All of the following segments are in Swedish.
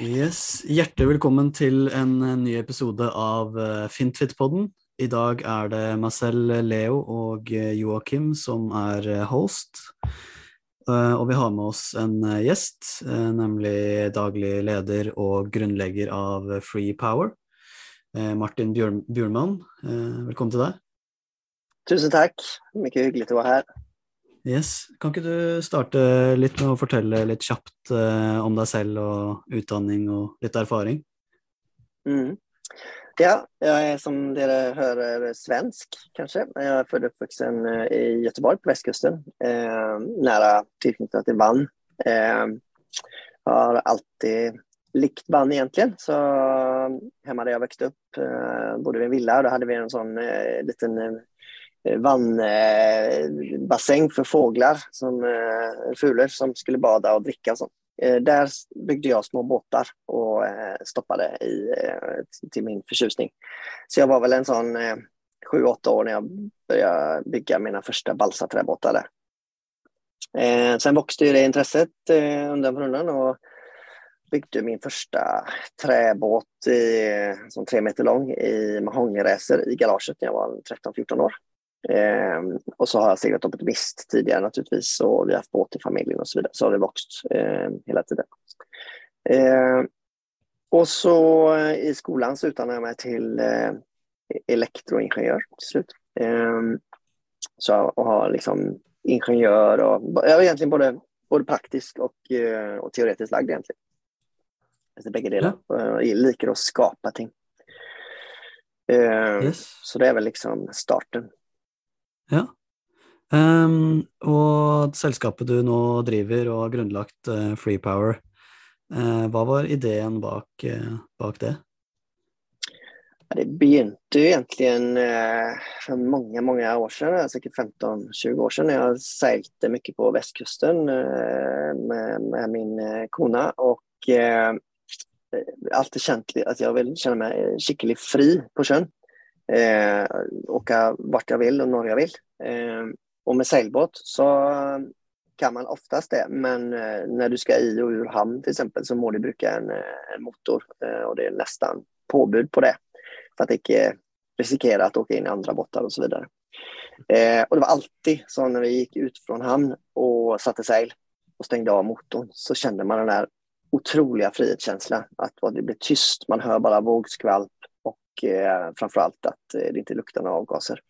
Yes, Hjertelig velkommen til en eh, ny episode av eh, Fintfit-podden. I dag er det meg selv, eh, Leo, og Joakim som er host. Og vi har med oss en gjest, nemlig daglig leder og grunnlegger av Free Power, Martin Bjørn Bjurman. Velkommen til deg. Tusen tack, mycket hyggligt att vara här. Yes. Kan ikke du starte litt med å fortelle litt kjapt uh, om deg selv og utdanning og litt erfaring? Mm. Ja, jag är som dere hör svensk kanske. Jag är född och uppvuxen eh, i Göteborg på västkusten, eh, nära tillknuten till Vann. Eh, har alltid likt Vann egentligen, så eh, hemma där jag växte upp eh, bodde vi i en villa och då hade vi en sån eh, liten eh, Eh, vannbassäng för fåglar, som, eh, fulor som skulle bada och dricka och sånt. Eh, där byggde jag små båtar och eh, stoppade i eh, till min förtjusning. Så jag var väl en sån eh, sju, åtta år när jag började bygga mina första balsaträbåtar där. Eh, sen växte ju det intresset eh, undan för undan och byggde min första träbåt i, eh, som tre meter lång i mahognyräser i garaget när jag var 13-14 år. Eh, och så har jag seglat upp ett mist tidigare naturligtvis och vi har haft båt i familjen och så vidare. Så har det vuxit eh, hela tiden. Eh, och så eh, i skolan så utbildade jag mig till eh, elektroingenjör till slut. Eh, så jag har liksom ingenjör och jag är egentligen både, både praktisk och, eh, och teoretiskt lagd egentligen. Alltså bägge delar. Jag liker att skapa ting. Eh, Yes. Så det är väl liksom starten. Ja. Um, og selskapet du nå driver og har grunnlagt uh, Free Power, eh, hva var ideen bak, uh, bak det? Ja, Det begynte ju egentligen för många, många år sedan, säkert 15-20 år sedan, när jag seilte mycket på västkusten med, med min kona och alltid känt att jag vill känna mig skickligt fri på sjön. Eh, åka vart jag vill och när jag vill. Eh, och med seilbåt så kan man oftast det, men eh, när du ska i och ur hamn till exempel så må du bruka en, eh, en motor eh, och det är nästan påbud på det för att inte riskera att åka in i andra båtar och så vidare. Eh, och det var alltid så när vi gick ut från hamn och satte seil och stängde av motorn så kände man den där otroliga frihetskänslan att det blir tyst, man hör bara vågskvalp och eh, framförallt att eh, det inte luktar några avgaser.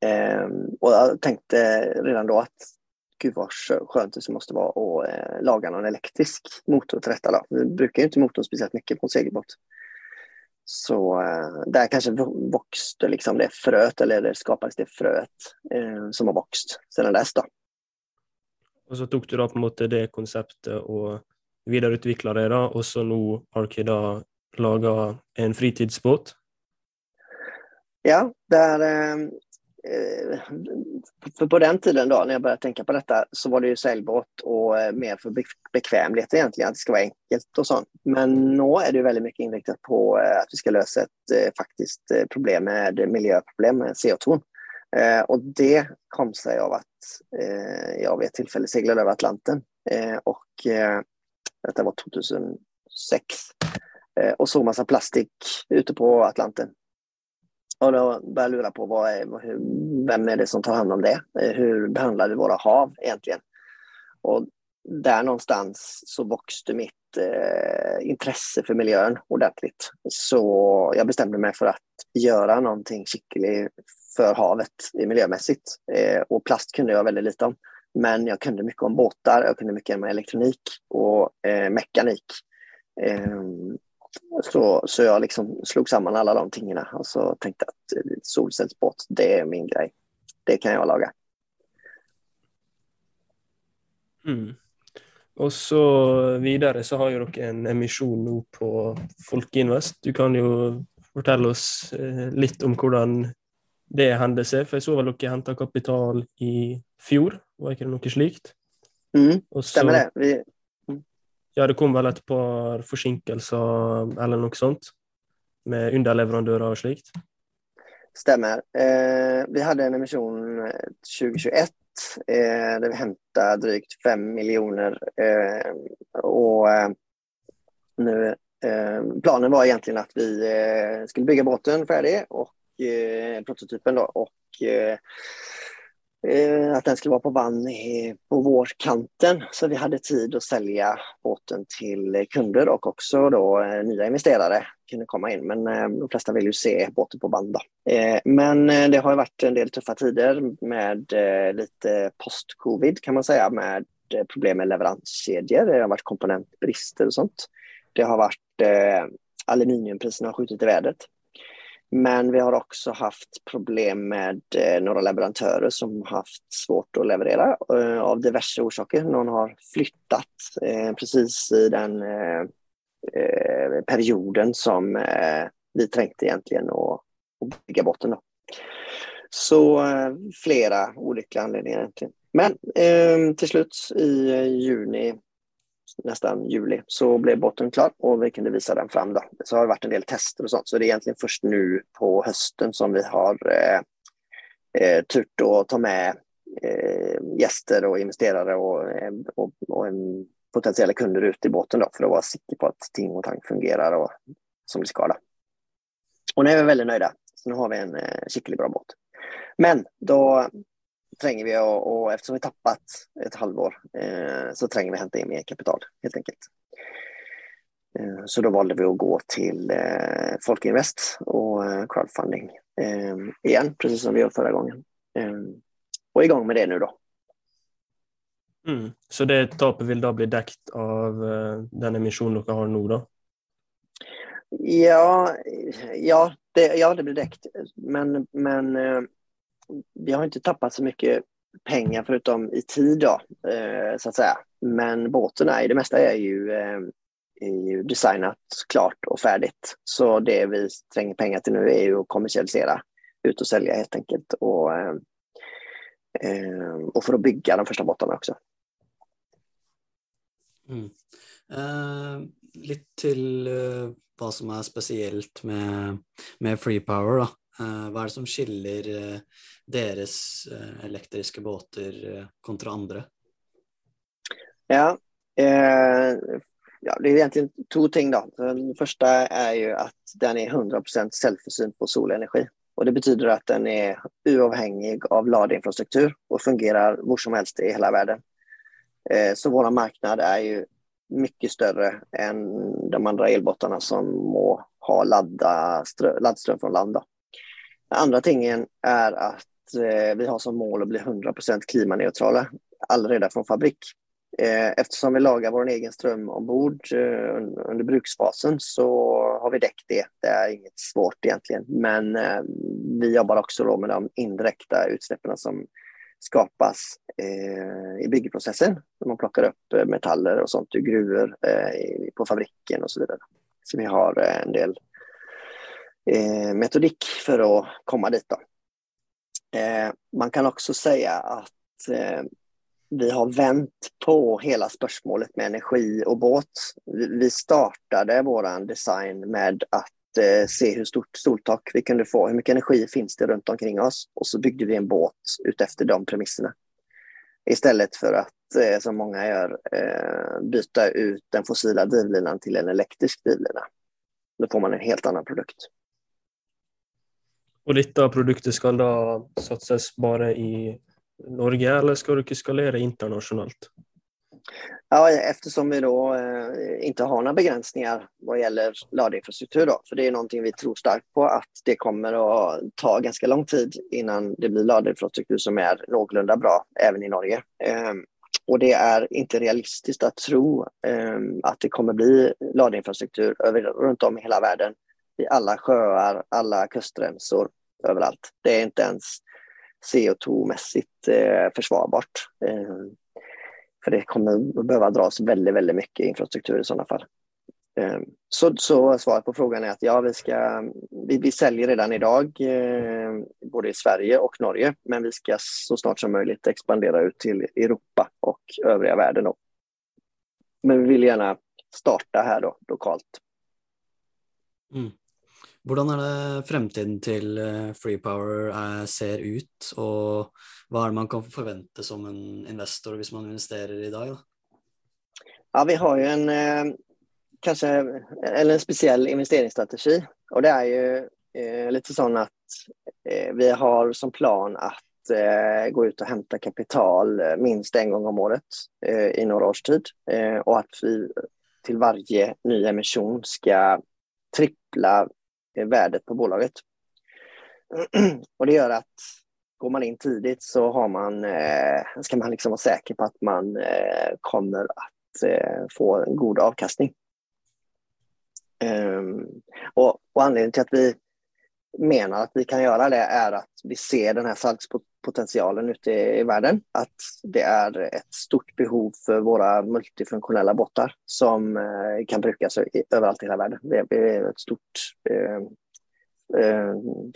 Eh, och jag tänkte redan då att gud vad skönt det måste vara att eh, laga någon elektrisk motor till detta. Då. Vi brukar ju inte motorn speciellt mycket på en segelbåt. Så eh, där kanske växte liksom det fröet, eller det skapades det fröet eh, som har växt sedan dess. Då. Och så tog du upp på det konceptet och vidareutvecklade det, då och så nu har du laga en fritidsbåt. Ja, där, eh, eh, för på den tiden då, när jag började tänka på detta så var det ju säljbåt och eh, mer för bekvämlighet egentligen, att det ska vara enkelt och sånt. Men nu är det ju väldigt mycket inriktat på eh, att vi ska lösa ett faktiskt problem med miljöproblem med CO2. Eh, och det kom sig av att eh, jag vid ett tillfälle seglade över Atlanten eh, och eh, detta var 2006 Eh, och såg massa plastik ute på Atlanten. Och då började jag lura på vad är, hur, vem är det som tar hand om det? Eh, hur behandlar vi våra hav egentligen? Och där någonstans så växte mitt eh, intresse för miljön ordentligt. Så jag bestämde mig för att göra någonting skickligt för havet miljömässigt. Eh, och plast kunde jag väldigt lite om. Men jag kunde mycket om båtar, jag kunde mycket om elektronik och eh, mekanik. Ehm, så, så jag liksom slog samman alla de tingen och så tänkte att eh, solcellsbåt, det är min grej. Det kan jag laga. Mm. Og så videre så har jo dere en emisjon nå på Folkeinvest. Du kan jo fortelle oss eh, litt om hvordan det hendte seg, for jeg så vel dere henta kapital i fjor, var ikke det noe slikt? Mm, så, stämmer det? Vi, ja, det kom väl ett par forsinkelser eller något sånt, med underleverantörer och slikt? Stämmer. Eh, vi hade en emission eh, 2021 eh, där vi hämtade drygt 5 miljoner. Eh, och, eh, nu. Eh, planen var egentligen att vi eh, skulle bygga båten färdig och eh, prototypen då och eh, Eh, att den skulle vara på vann på vårkanten så vi hade tid att sälja båten till kunder och också då eh, nya investerare kunde komma in. Men eh, de flesta vill ju se båten på band. Då. Men det har varit en del tuffa tider med lite post-covid kan man säga med problem med leveranskedjor. Det har varit komponentbrister och sånt. Det har varit aluminiumpriserna har skjutit i vädret. Men vi har också haft problem med eh, några leverantörer som haft svårt att leverera eh, av diverse orsaker. Någon har flyttat eh, precis i den eh, eh, perioden som eh, vi tänkte egentligen att, att bygga botten. Då. Så eh, flera olyckliga anledningar egentligen. Men eh, till slut i eh, juni nästan juli så blev botten klar och vi kunde visa den fram. Då. Så har det varit en del tester och sånt så det är egentligen först nu på hösten som vi har eh, eh turt att ta med eh, gäster och investerare och, eh, och, och en potentiella kunder ut i båten då, för att vara säker på att ting och tank fungerar och som det ska. Då. Och nu är vi väldigt nöjda. Så nu har vi en eh, skickligt bra båt. Men då tränger vi och, och eftersom vi tappat ett halvår eh, så tränger vi hämta in mer kapital helt enkelt. Eh, så då valde vi att gå till eh, Folkinvest och eh, crowdfunding eh, igen, precis som vi gjorde förra gången. Eh, och igång med det nu då. Mm. Så det tapet vil da bli dekt av den emissionen dere har nu då? Ja, ja, det, ja, det blir dekt. Men, men vi har inte tappat så mycket pengar förutom i tid då, eh, så att säga. Men båten är, det mesta är ju, eh, är ju designat klart och färdigt. Så det vi tränger pengar till nu är ju att kommersialisera, ut och sälja helt enkelt. Och, eh, eh och för att bygga de första båtarna också. Mm. Eh, lite till eh, vad som är speciellt med, med Free Power. Då. Hva vad är det som skiljer eh, deres deras båter elektriska båtar kontra andra? Ja, eh, ja, det är egentligen två ting. Då. Den första är ju att den är 100% självförsynt på solenergi. Och det betyder att den är oavhängig av ladinfrastruktur och fungerar var som helst i hela världen. Eh, så vår marknad är ju mycket större än de andra elbåtarna som må ha ladda strö, laddström från land. Då. Andra tingen är att eh, vi har som mål att bli 100% klimaneutrala allredan från fabrik. Eh, eftersom vi lagar vår egen ström ombord eh, under bruksfasen så har vi däckt det. Det är inget svårt egentligen. Men eh, vi jobbar också då med de indirekta utsläppen som skapas eh, i byggprocessen. När man plockar upp eh, metaller och sånt ur gruvor eh, på fabriken och så vidare. Så vi har eh, en del eh, metodik för att komma dit. Då. Eh, man kan också säga att eh, vi har vänt på hela spörsmålet med energi och båt. Vi, startade vår design med att eh, se hur stort soltak vi kunde få, hur mycket energi finns det runt omkring oss och så byggde vi en båt utefter de premisserna. Istället för att, eh, som många gör, byta ut den fossila drivlinan till en elektrisk drivlina. Då får man en helt annan produkt. Och detta produkter ska då satsas bara i Norge eller ska du skalera internationellt? Ja, eftersom vi då eh, inte har några begränsningar vad gäller laddinfrastruktur då, för det är någonting vi tror starkt på att det kommer att ta ganska lång tid innan det blir laddinfrastruktur som är någorlunda bra även i Norge. Eh, och det är inte realistiskt att tro eh, att det kommer bli laddinfrastruktur över, runt om i hela världen i alla sjöar, alla kustremsor, överallt. Det är inte ens CO2-mässigt eh, försvarbart. Eh, för det kommer behöva dras väldigt, väldigt mycket infrastruktur i sådana fall. Eh, så, så svaret på frågan är att ja, vi, ska, vi, vi säljer redan idag eh, både i Sverige och Norge, men vi ska så snart som möjligt expandera ut till Europa och övriga världen. Då. Men vi vill gärna starta här då, lokalt. Mm. Hvordan er det fremtiden til eh, Free Power eh, ser ut, og hva er det man kan forvente som en investor hvis man investerer i dag? Da? Ja, vi har ju en, eh, kanske eller en speciell investeringsstrategi. Och det är ju eh, lite så att eh, vi har som plan att eh, gå ut och hämta kapital minst en gång om året eh, i några års tid. Eh, och att vi till varje ny emission ska trippla värdet på bolaget. och det gör att går man in tidigt så har man, eh, ska man liksom vara säker på att man eh, kommer att eh, få en god avkastning. Ehm, och, och, anledningen till att vi menar att vi kan göra det är att vi ser den här salgspotentialen ute i, världen. Att det är ett stort behov för våra multifunktionella båtar som eh, kan brukas överallt i hela världen. Det är ett stort eh, eh,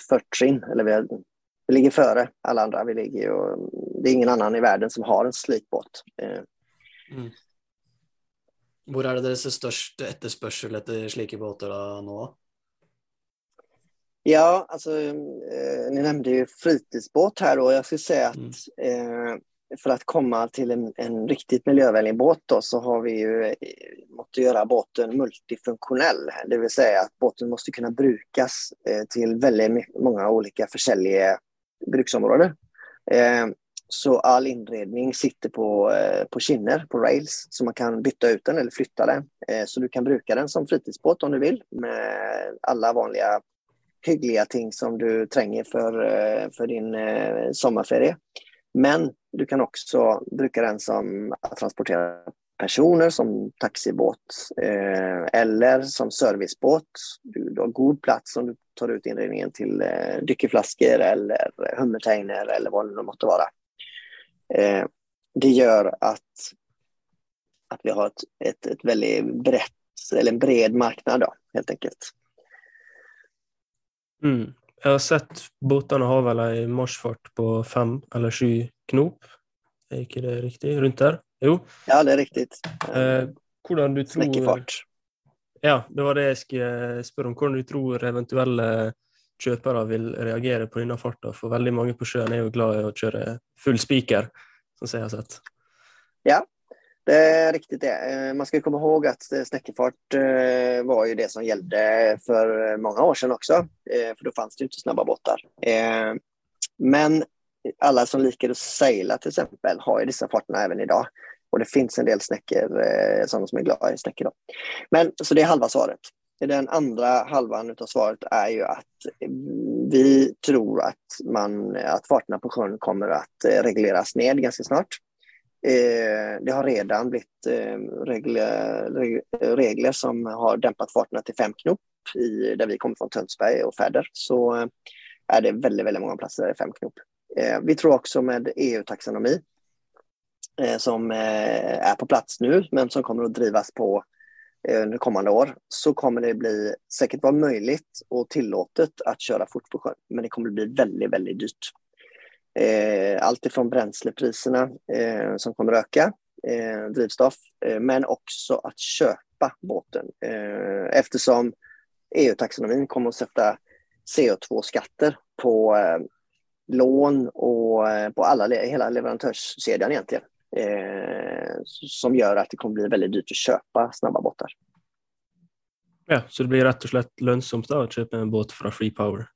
förtrin, eller vi, vi, ligger före alla andra. Vi ligger och, det är ingen annan i världen som har en slipbåt. Mm. Var är det dere ser størst etterspørsel etter slike båter nå? Ja, alltså, eh, ni nämnde ju fritidsbåt här och jag skulle säga att mm. eh, för att komma till en, en, riktigt miljövänlig båt då, så har vi ju eh, måste göra båten multifunktionell. Det vill säga att båten måste kunna brukas eh, till väldigt många olika försäljliga bruksområden. Så all inredning sitter på, på kinner, på rails, så man kan byta ut den eller flytta den. Så du kan bruka den som fritidsbåt om du vill med alla vanliga hyggliga ting som du tränger för, eh, för din eh, sommarferie. Men du kan också bruka den som att transportera personer som taxibåt eh, eller som servicebåt. Du, du har god plats om du tar ut inredningen till eh, eller hummertainer eller vad det nu måste vara. Eh, det gör att, att vi har ett, ett, ett väldigt brett, eller en bred marknad då, helt enkelt. Mm. Jag har sett båtarna har väl en marsfart på fem eller sju knop. Är inte det riktigt? Runt där? Jo. Ja, det är riktigt. Eh, hvordan du tror... Snekkefart. Ja, det var det jeg skulle spørre om. Hvordan du tror eventuelle kjøpere vil reagere på denne farta. For veldig mange på sjøen er jo glad i å kjøre full spiker, som jeg har sett. Ja, det är riktigt det. Eh, man ska komma ihåg att eh, snäckefart var ju det som gällde för många år sedan också. För då fanns det inte snabba båtar. Men alla som liker att segla till exempel har ju dessa farterna även idag. Och det finns en del snäckor, sådana som är glada i snäckor. Men så det är halva svaret. Den andra halvan av svaret är ju att vi tror att, man, att farterna på sjön kommer att regleras ned ganska snart. Eh, det har redan blivit eh, regler, regler som har dämpat farterna till fem knop i, där vi kommer från Tönsberg och Färder. Så eh, är det väldigt, väldigt många platser där det är fem knop. Eh, vi tror också med EU-taxonomi eh, som är på plats nu men som kommer att drivas på under kommande år så kommer det bli säkert vara möjligt och tillåtet att köra fort på sjön. Men det kommer bli väldigt, väldigt dyrt. Eh, allt ifrån bränslepriserna eh, som kommer öka, drivstoff, men också att köpa båten. Eftersom EU-taxonomin kommer att sätta CO2-skatter på lån och på alla, hela leverantörskedjan egentligen eh, som gör att det kommer bli väldigt dyrt att köpa snabba båtar. Ja, så det blir rätt och slett lönsamt att köpa en båt från Free Power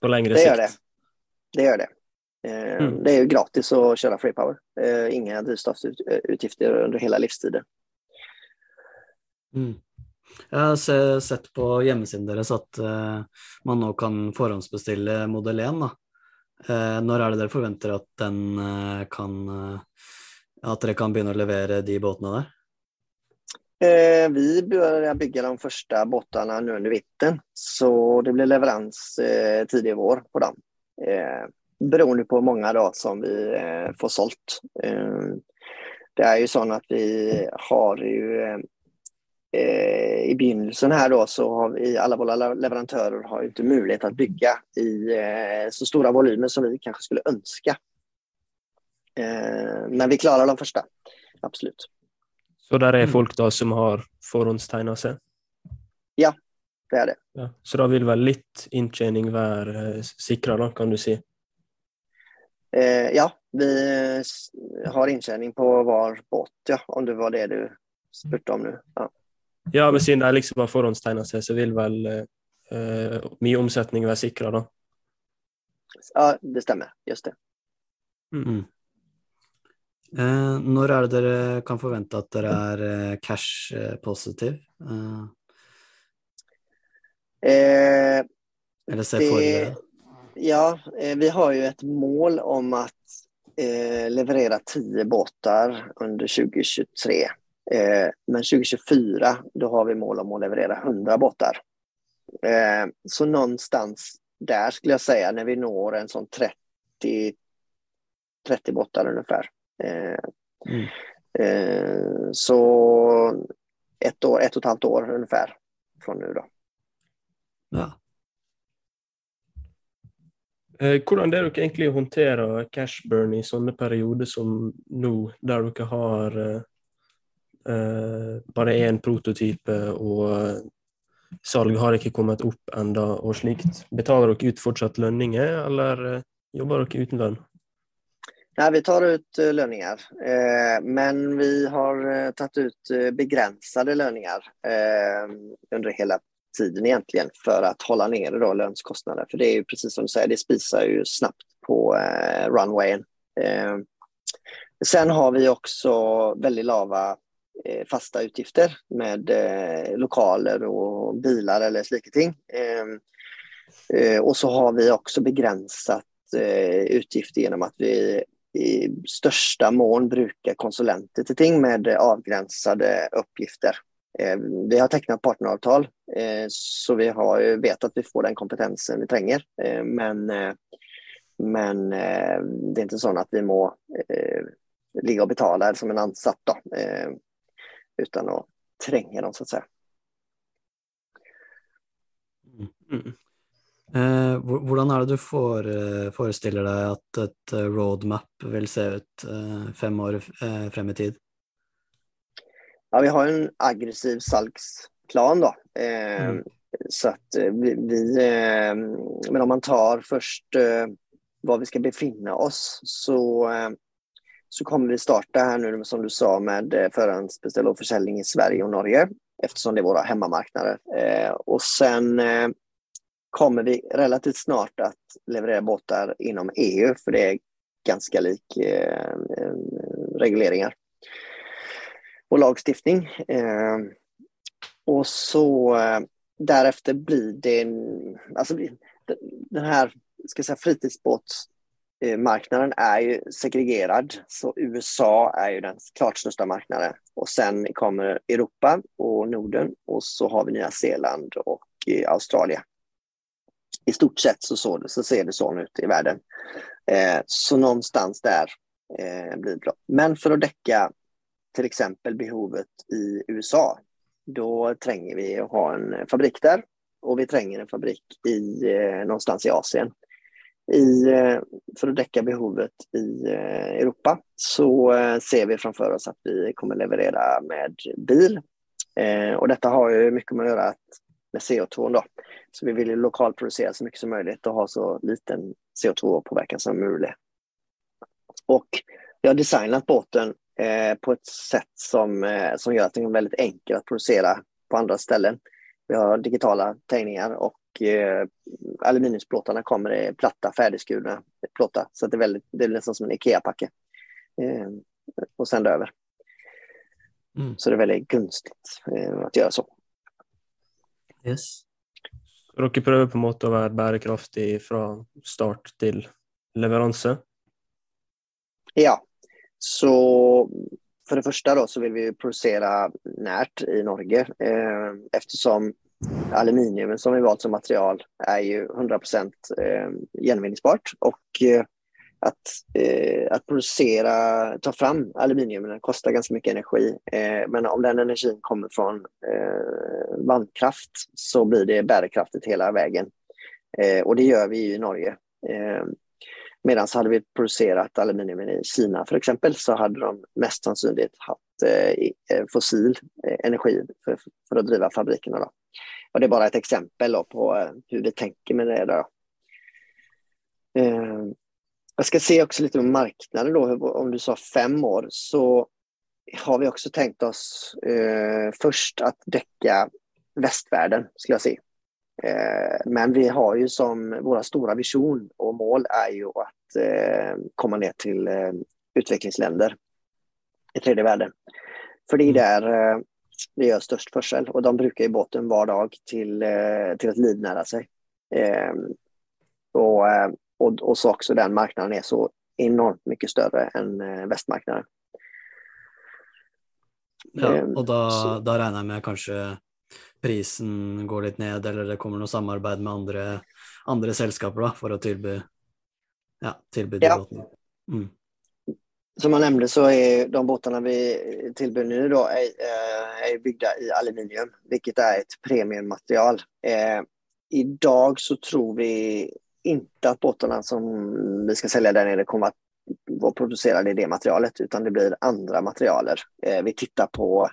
på längre det sikt? Gör det. det gör det. Eh, mm. Det är ju gratis att köra Free Power. Eh, inga drivstoffsutgifter under hela livstiden. Mm. Jag har sett på hemsidan deres att uh, man nu kan förhandsbeställa modell 1. Uh, när är det dere förväntar att den kan att dere kan börja leverera de båtarna där? Eh, vi börjar bygga de första båtarna nu under vintern. Så det blir leverans eh, tidig vår på dem. Eh, beroende på hur många då som vi eh, får sålt. Eh, det är ju så att vi har ju eh, i begynnelsen här då så har vi, alla våra leverantörer har inte möjlighet att bygga i eh, så stora volymer som vi kanske skulle önska. Eh, men vi klarar de första, absolut. Så där är mm. folk då som har förhåndstegnat sig? Ja, det är det. Ja. Så då vill väl lite intjäning vara eh, då, kan du säga? Eh, ja, vi har intjäning på var båt, ja, om det var det du spurtade om nu. Ja. Ja, men siden de liksom har forhåndstegna seg, så vil vel eh, mye omsetning være sikra, da. Ja, det stämmer. Just det. Mm. Eh, når er det dere kan forvente at dere er eh, cash eh, positive? Eh, Eh, eller for det? Ja, eh, vi har ju ett mål om att eh, leverera 10 båtar under 2023. Eh, men 2024, då har vi mål om att leverera 100 båtar. Så någonstans där skulle jag säga när vi når en sån 30, 30 båtar ungefär. Mm. så ett, år, ett och ett halvt år ungefär från nu då. Ja. Eh, Hvordan det dere egentlig håndterer cash burn i sånne perioder som nå, der dere har eh, eh bare én prototype eh, og salg har ikke kommet opp enda og slikt? Betaler dere ut fortsatt lønninger, eller eh, jobber dere uten lønn? Nej, vi tar ut löningar, eh, men vi har tagit ut begränsade löningar eh, under hela tiden egentligen för att hålla nere då lönskostnader. För det är ju precis som du säger, det spisar ju snabbt på eh, runwayen. Eh, sen har vi också väldigt lava eh, fasta utgifter med eh, lokaler och bilar eller slika ting. Eh, eh, och så har vi också begränsat eh, utgifter genom att vi i största mån brukar konsulenter till ting med avgränsade uppgifter. Eh, Vi har tecknat partneravtal eh, så vi har vet att vi får den kompetensen vi tränger. Eh, Men, eh, men eh, det är inte så att vi må eh, ligga och betala som en ansatt då, eh, utan att tränga dem så att säga. Mm. Eh, Hur är det du får, eh, forestiller deg at et eh, roadmap vill se ut eh, fem år eh, fram i tid? Ja, vi har en aggressiv salgsplan då. Eh, Mm. Så att eh, vi, vi eh, men om man tar först eh, var vi ska befinna oss så, eh, så kommer vi starta här nu som du sa med eh, förhandsbeställ och försäljning i Sverige och Norge eftersom det är våra hemmamarknader. Och sen kommer vi relativt snart att leverera båtar inom EU för det är ganska lik regleringar och lagstiftning. Eh, och så eh, därefter blir det alltså den här ska jag säga, fritidsbåtsmarknaden är ju segregerad. Så USA är ju den klart största marknaden. Och sen kommer Europa och Norden och så har vi Nya Zeeland och eh, Australien. I stort sett så, så, så ser det så ut i världen. Eh, så någonstans där eh, blir det bra. Men för att däcka till exempel behovet i USA, då tränger vi att ha en fabrik där och vi tränger en fabrik i, eh, någonstans i Asien. I, eh, för att täcka behovet i eh, Europa så eh, ser vi framför oss att vi kommer leverera med bil. Eh, och detta har ju mycket med att göra med CO2 då. Så vi vill ju lokalproducera så mycket som möjligt och ha så liten CO2-påverkan som möjligt. Och jag har designat båten på ett sätt som, eh, som gör att den är väldigt enkel att producera på andra ställen. Vi har digitala tegningar och eh, aluminiumsplåtarna kommer i platta färdigskurna plåtar. Så att det, är väldigt, det är nästan som en IKEA-packe. Eh, och sända över. Mm. Så det är väldigt gunstigt eh, att göra så. Yes. Dere prøver på en måte å være bærekraftig fra start til leveranse? Ja, så för det första då så vill vi producera närt i Norge eh, eftersom aluminium som vi valt som material är ju 100% eh, genomvinningsbart och eh, att, eh, att producera, ta fram aluminium kostar ganska mycket energi. Eh, men om den energin kommer från eh, vandkraft så blir det bärkraftigt hela vägen. Eh, och det gör vi i Norge. Eh, Medan hade vi producerat aluminium i Kina för exempel så hade de mest sannolikt haft eh, eh fossil eh, energi för, för att driva fabrikerna. Då. Och det är bara ett exempel då, på eh, hur vi tänker med det. Då. Eh, jag ska se också lite om marknaden då, om du sa fem år så har vi också tänkt oss eh, först att däcka västvärlden, skulle jag säga. Men vi har ju som våra stora vision och mål är ju att komma ner till eh, utvecklingsländer i tredje världen. För det är där eh, det gör störst försel och de brukar i båten var dag till, eh, till att livnära sig. Ehm, och, och, och så också den marknaden är så enormt mycket större än västmarknaden. Ja, ehm, och då, då räknar jag med kanske prisen går lite ned eller det kommer något samarbete med andra, andra sällskap då, för att tillby, ja, tillby ja. Mm. Som jag nämnde så är de båtarna vi tillbyr nu då är, eh, är byggda i aluminium, vilket är ett premiummaterial. Eh, idag så tror vi inte att båtarna som vi ska sälja där nere kommer att vara producerade i det materialet, utan det blir andra materialer. Eh, vi tittar på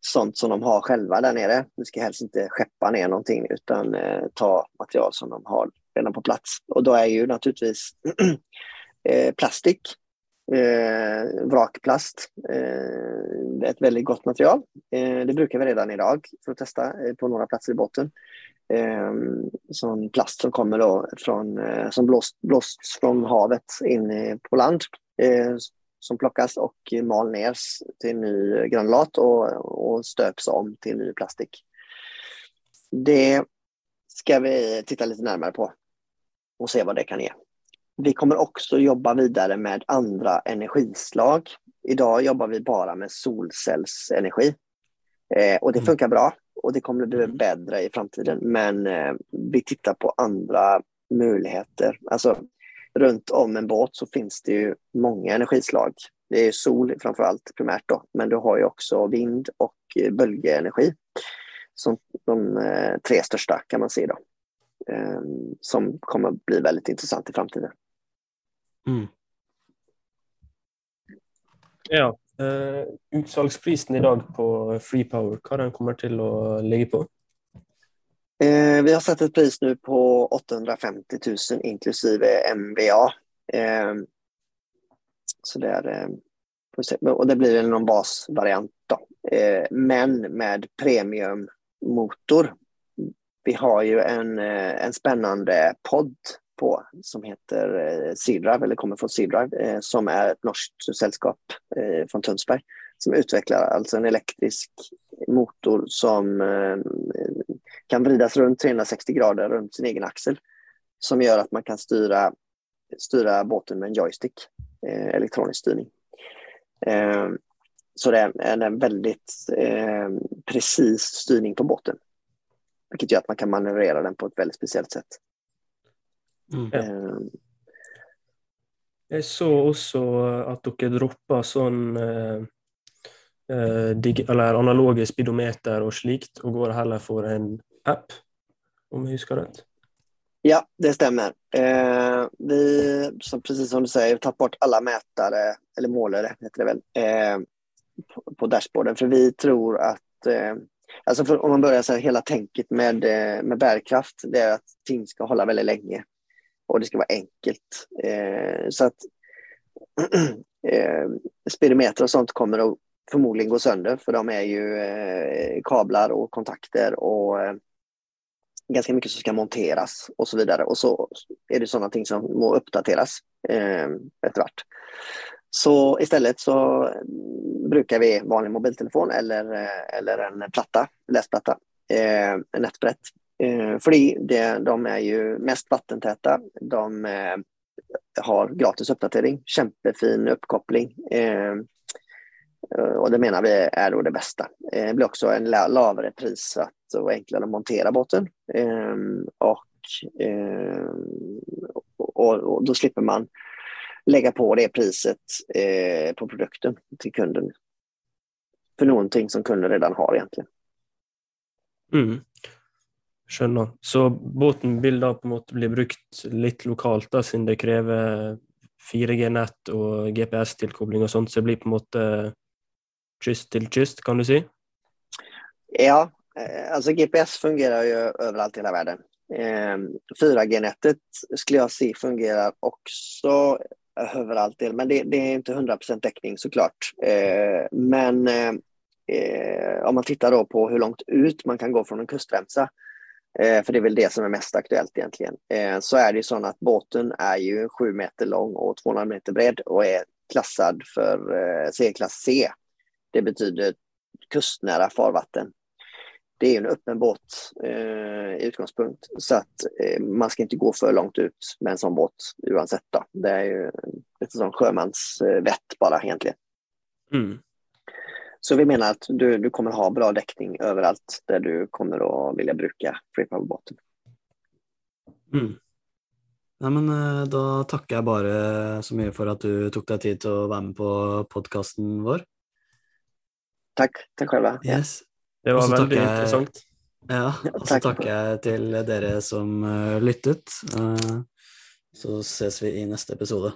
sånt som de har själva där nere. Vi ska helst inte skeppa ner någonting utan eh, ta material som de har redan på plats. Och då är ju naturligtvis eh, plastik, eh, vrakplast, eh, ett väldigt gott material. Eh, det brukar vi redan idag för att testa eh, på några platser i båten. Eh, sån plast som kommer då från, eh, som blåst, blåsts från havet in på land eh, som plockas och mal ner till ny granulat och, och stöps om till ny plastik. Det ska vi titta lite närmare på och se vad det kan ge. Vi kommer också jobba vidare med andra energislag. Idag jobbar vi bara med solcellsenergi eh, och det mm. funkar bra och det kommer bli mm. bättre i framtiden. Men eh, vi tittar på andra möjligheter. Alltså runt om en båt så finns det ju många energislag. Det är sol framför allt primärt då, men du har ju också vind och bölgeenergi som de eh, tre största kan man se då. Eh, som kommer att bli väldigt intressant i framtiden. Mm. Ja, uh, utsalgsprisen idag på Free Power, vad den kommer till att ligga på? Eh, vi har satt ett pris nu på 850 000 inklusive MVA. Eh, så det är, eh, och det blir någon basvariant då. Eh, men med premiummotor. Vi har ju en, eh, en spännande podd på som heter eh, eller kommer från Seadrive, eh, som är ett norskt sällskap eh, från Tunsberg som utvecklar alltså en elektrisk motor som kan vridas runt 360 grader runt sin egen axel. Som gör att man kan styra, styra båten med en joystick, elektronisk styrning. Så det är en väldigt precis styrning på båten. Vilket gör att man kan manövrera den på ett väldigt speciellt sätt. Mm. Eh, jag såg också att dere droppa sånn eh, eh analoge speedometer och slikt, och går heller för en app, om jag huskar rätt. Ja, det stämmer. Eh, vi, som, precis som du säger, har tagit bort alla mätare, eller målare heter det väl, eh, på, på dashboarden. För vi tror att, eh, alltså för, om man börjar så här, hela tänket med, eh, med bärkraft, det är att ting ska hålla väldigt länge. Och det ska vara enkelt. Eh, så att eh, speedometer och sånt kommer att förmodligen gå sönder, för de är ju eh, kablar och kontakter och eh, ganska mycket som ska monteras och så vidare. Och så är det sådana ting som må uppdateras eh, efter vart. Så istället så mm, brukar vi vanlig mobiltelefon eller, eh, eller en platta, läsplatta, eh, en nätbrett. Eh, för det, de är ju mest vattentäta. De eh, har gratis uppdatering, kämpefin uppkoppling. Eh, och det menar vi är då det bästa. Det blir också en lavare pris och enklare att montera båten. Eh, och, och, och då slipper man lägga på det priset eh, på produkten till kunden. För någonting som kunden redan har egentligen. Mm. Skjønner. Så båten vil da på en måte bli brukt litt lokalt, da, siden det krever 4G-nett og GPS-tilkobling og sånt, så det blir på en måte kyst till kyst kan du säga? Ja, eh, alltså GPS fungerar ju överallt i hela världen. 4G-nätet ehm, skulle jag säga fungerar också överallt. Men det, det är inte 100% täckning såklart. Eh, men eh, om man tittar då på hur långt ut man kan gå från en kustremsa, eh, för det är väl det som är mest aktuellt egentligen, eh, så är det ju så att båten är ju 7 meter lång och 200 meter bred och är klassad för eh, C-klass C. Det betyder kustnära farvatten det är en öppen båt eh, utgångspunkt. Så att eh, man ska inte gå för långt ut med en sån båt oavsett. Då. Det är ju lite som sjömansvett bara egentligen. Mm. Så vi menar att du, du kommer ha bra däckning överallt där du kommer att vilja bruka freepowerbåten. Mm. Ja, men eh, då tackar jag bara så mycket för att du tog dig tid att vara med på podcasten vår. Tack, tack själva. Yes. Det var väldigt tackar, intressant. Ja, och så tackar jag till er som uh, lyttet. Uh, så ses vi i nästa episode.